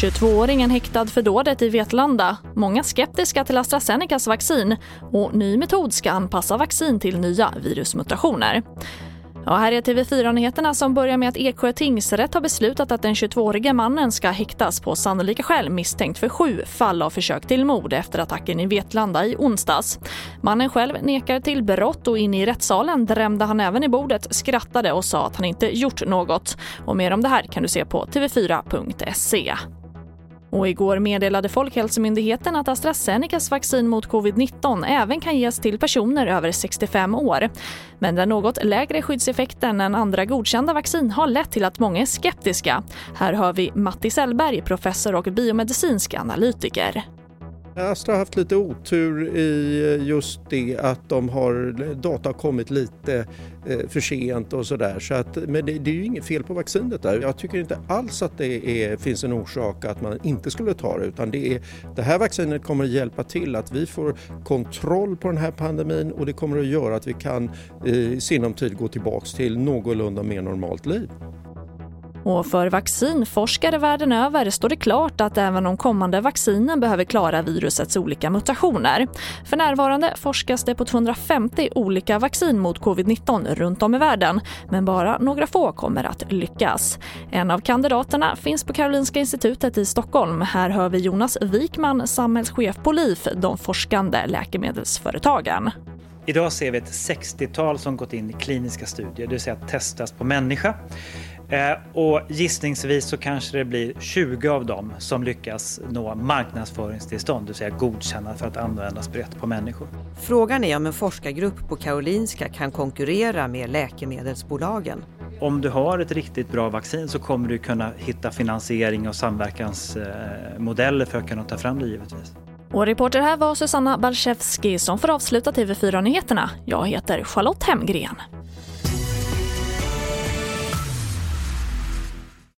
22-åringen häktad för dådet i Vetlanda. Många skeptiska till AstraZenecas vaccin och ny metod ska anpassa vaccin till nya virusmutationer. Ja, här är TV4-nyheterna som börjar med att Eksjö tingsrätt har beslutat att den 22-årige mannen ska häktas på sannolika skäl misstänkt för sju fall av försök till mord efter attacken i Vetlanda i onsdags. Mannen själv nekar till brott och inne i rättssalen drämde han även i bordet, skrattade och sa att han inte gjort något. Och mer om det här kan du se på tv4.se. Och igår meddelade Folkhälsomyndigheten att AstraZenecas vaccin mot covid-19 även kan ges till personer över 65 år. Men den något lägre skyddseffekten än andra godkända vaccin har lett till att många är skeptiska. Här hör vi Matti Sellberg, professor och biomedicinsk analytiker. Astra har haft lite otur i eh, just det att de har, data har kommit lite eh, för sent och sådär. Så att, men det, det, är ju inget fel på vaccinet där. Jag tycker inte alls att det är, finns en orsak att man inte skulle ta det utan det, är, det här vaccinet kommer att hjälpa till att vi får kontroll på den här pandemin och det kommer att göra att vi kan eh, i sinom tid gå tillbaks till någorlunda mer normalt liv. Och för vaccinforskare världen över står det klart att även de kommande vaccinen behöver klara virusets olika mutationer. För närvarande forskas det på 250 olika vaccin mot covid-19 runt om i världen, men bara några få kommer att lyckas. En av kandidaterna finns på Karolinska institutet i Stockholm. Här hör vi Jonas Wikman, samhällschef på LIF, de forskande läkemedelsföretagen. Idag ser vi ett 60-tal som gått in i kliniska studier, det vill säga testas på människa. Eh, och gissningsvis så kanske det blir 20 av dem som lyckas nå marknadsföringstillstånd, det vill säga godkänna för att användas brett på människor. Frågan är om en forskargrupp på Karolinska kan konkurrera med läkemedelsbolagen. Om du har ett riktigt bra vaccin så kommer du kunna hitta finansiering och samverkansmodeller för att kunna ta fram det givetvis. Och reporter här var Susanna Balchevski som får avsluta TV4-nyheterna. Jag heter Charlotte Hemgren.